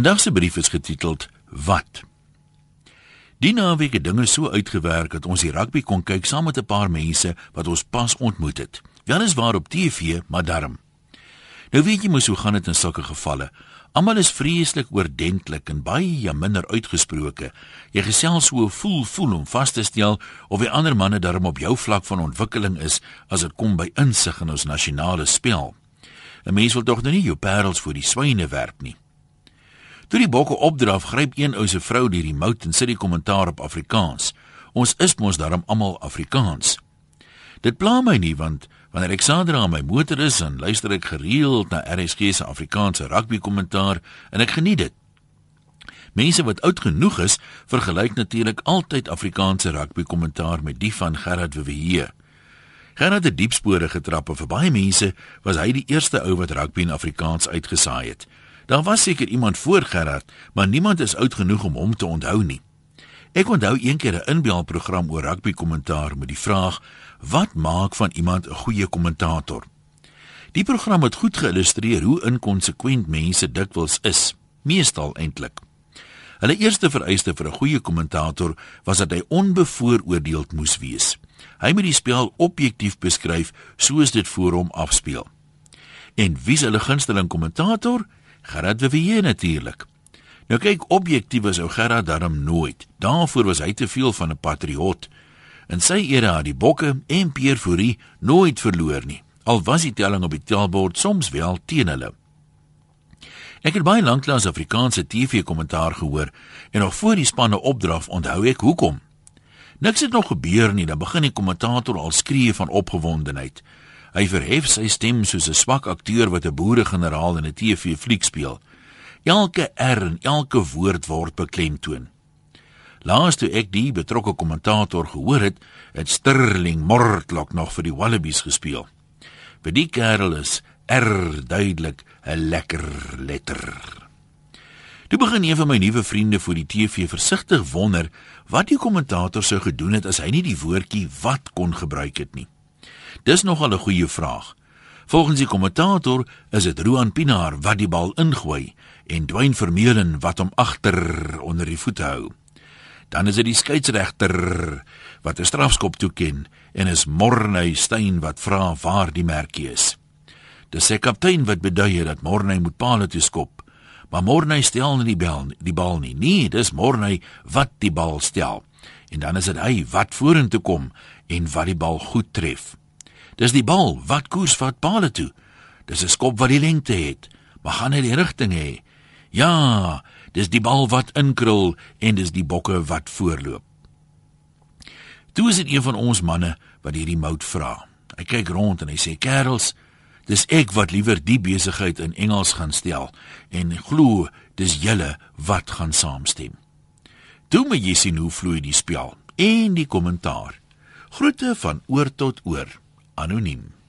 Vandag se brief is getiteld Wat? Die naweek het dinge so uitgewerk dat ons die rugby kon kyk saam met 'n paar mense wat ons pas ontmoet het. Weliswaar op TV, maar darm. Nou weet jy mos hoe gaan dit in sulke gevalle. Almal is vreeslik oordentlik en baie minder uitgesproke. Jy gesels so voel voel om vas te stel of die ander manne darm op jou vlak van ontwikkeling is as dit kom by insig in ons nasionale spel. 'n Mens wil tog nou nie jou parels vir die swyne werp nie. Toe die bokke opdraf, gryp een ou se vrou die mout en sit die kommentaar op Afrikaans. Ons is mos daarom almal Afrikaans. Dit pla my nie want wanneer ek Sandra aan my motor is en luister ek gereeld na RSG se Afrikaanse rugby kommentaar en ek geniet dit. Mense wat oud genoeg is, vergelyk natuurlik altyd Afrikaanse rugby kommentaar met die van Gerard Wewe. Gerard het diep spore getrap en vir baie mense was hy die eerste ou wat rugby in Afrikaans uitgesaai het. Daar was seker iemand voor Gerard, maar niemand is oud genoeg om hom te onthou nie. Ek onthou eendag 'n inbeeldprogram oor rugby kommentaar met die vraag: "Wat maak van iemand 'n goeie kommentator?" Die program het goed geïllustreer hoe inkonsekwent mense dikwels is, meestal eintlik. Hulle eerste vereiste vir 'n goeie kommentator was dat hy onbevooroordeeld moes wees. Hy moet die spel objektief beskryf soos dit voor hom afspeel. En wie is hulle gunsteling kommentator? Gerard de Villiers natuurlik. Nou kyk, objektief was ou Gerard darm nooit. Daarvoor was hy te veel van 'n patriot. In sy era het die Bokke en Pierre Fourie nooit verloor nie. Al was die telling op die tellbord soms wel teen hulle. Ek het baie lank lank Afrikaanse TV-kommentaar gehoor en nog voor die spanne opdraf onthou ek hoekom. Niks het nog gebeur nie, dan begin die kommentator al skree van opgewondenheid. Hy verhef sy stem soos 'n swak akteur wat 'n boeregeneraal in 'n TV-fliek speel. Elke R en elke woord word beklemtoon. Laas toe ek die betrokke kommentator gehoor het, het Sterling Mortlock nog vir die Wallabies gespeel. Vir die kerel is R duidelik 'n lekker letter. Toe begin een van my nuwe vriende vir die TV versigtig wonder wat die kommentator sou gedoen het as hy nie die woordjie wat kon gebruik het nie. Dis nogal 'n goeie vraag. Volgens die kommentator is dit Roan Pinaar wat die bal ingooi en Dwayne Vermeulen wat hom agter onder die voete hou. Dan is dit die skeieregter wat 'n strafskop toeken en is Morney Steyn wat vra waar die merkie is. Dis sy kaptein wat bedui dat Morney moet paal toe skop. Maar Morney stel nie die bal die bal nie. Nee, dis Morney wat die bal stel. En dan is dit hy wat vorentoe kom en wat die bal goed tref. Dis die bal wat koers vat paal toe. Dis 'n skop wat die lengte het, maar gaan hy die rigting hê? Ja, dis die bal wat inkrul en dis die bokke wat voorloop. Toe is dit een van ons manne wat hierdie mout vra. Hy kyk rond en hy sê: "Kerels, dis ek wat liewer die besigheid in Engels gaan stel en glo dis julle wat gaan saamstem." Toe moet jy sien hoe vloei die spel. En die kommentaar. Groete van oor tot oor. Anoniem